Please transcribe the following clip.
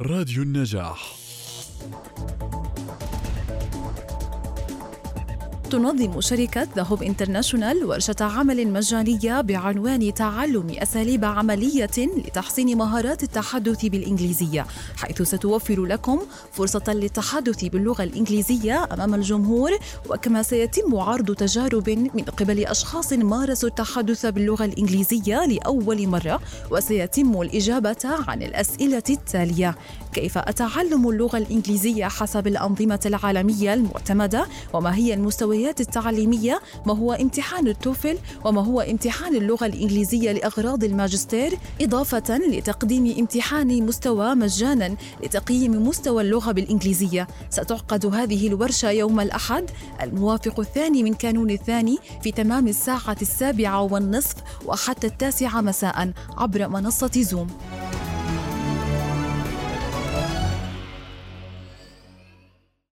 راديو النجاح. تنظم شركة The Hope International ورشة عمل مجانية بعنوان تعلم أساليب عملية لتحسين مهارات التحدث بالإنجليزية حيث ستوفر لكم فرصة للتحدث باللغة الإنجليزية أمام الجمهور وكما سيتم عرض تجارب من قبل أشخاص مارسوا التحدث باللغة الإنجليزية لأول مرة وسيتم الإجابة عن الأسئلة التالية. كيف أتعلم اللغة الإنجليزية حسب الأنظمة العالمية المعتمدة؟ وما هي المستويات التعليمية ما هو امتحان التوفل وما هو امتحان اللغة الإنجليزية لأغراض الماجستير إضافة لتقديم امتحان مستوى مجانا لتقييم مستوى اللغة بالإنجليزية. ستعقد هذه الورشة يوم الأحد الموافق الثاني من كانون الثاني في تمام الساعة السابعة والنصف وحتى التاسعة مساء عبر منصة زوم.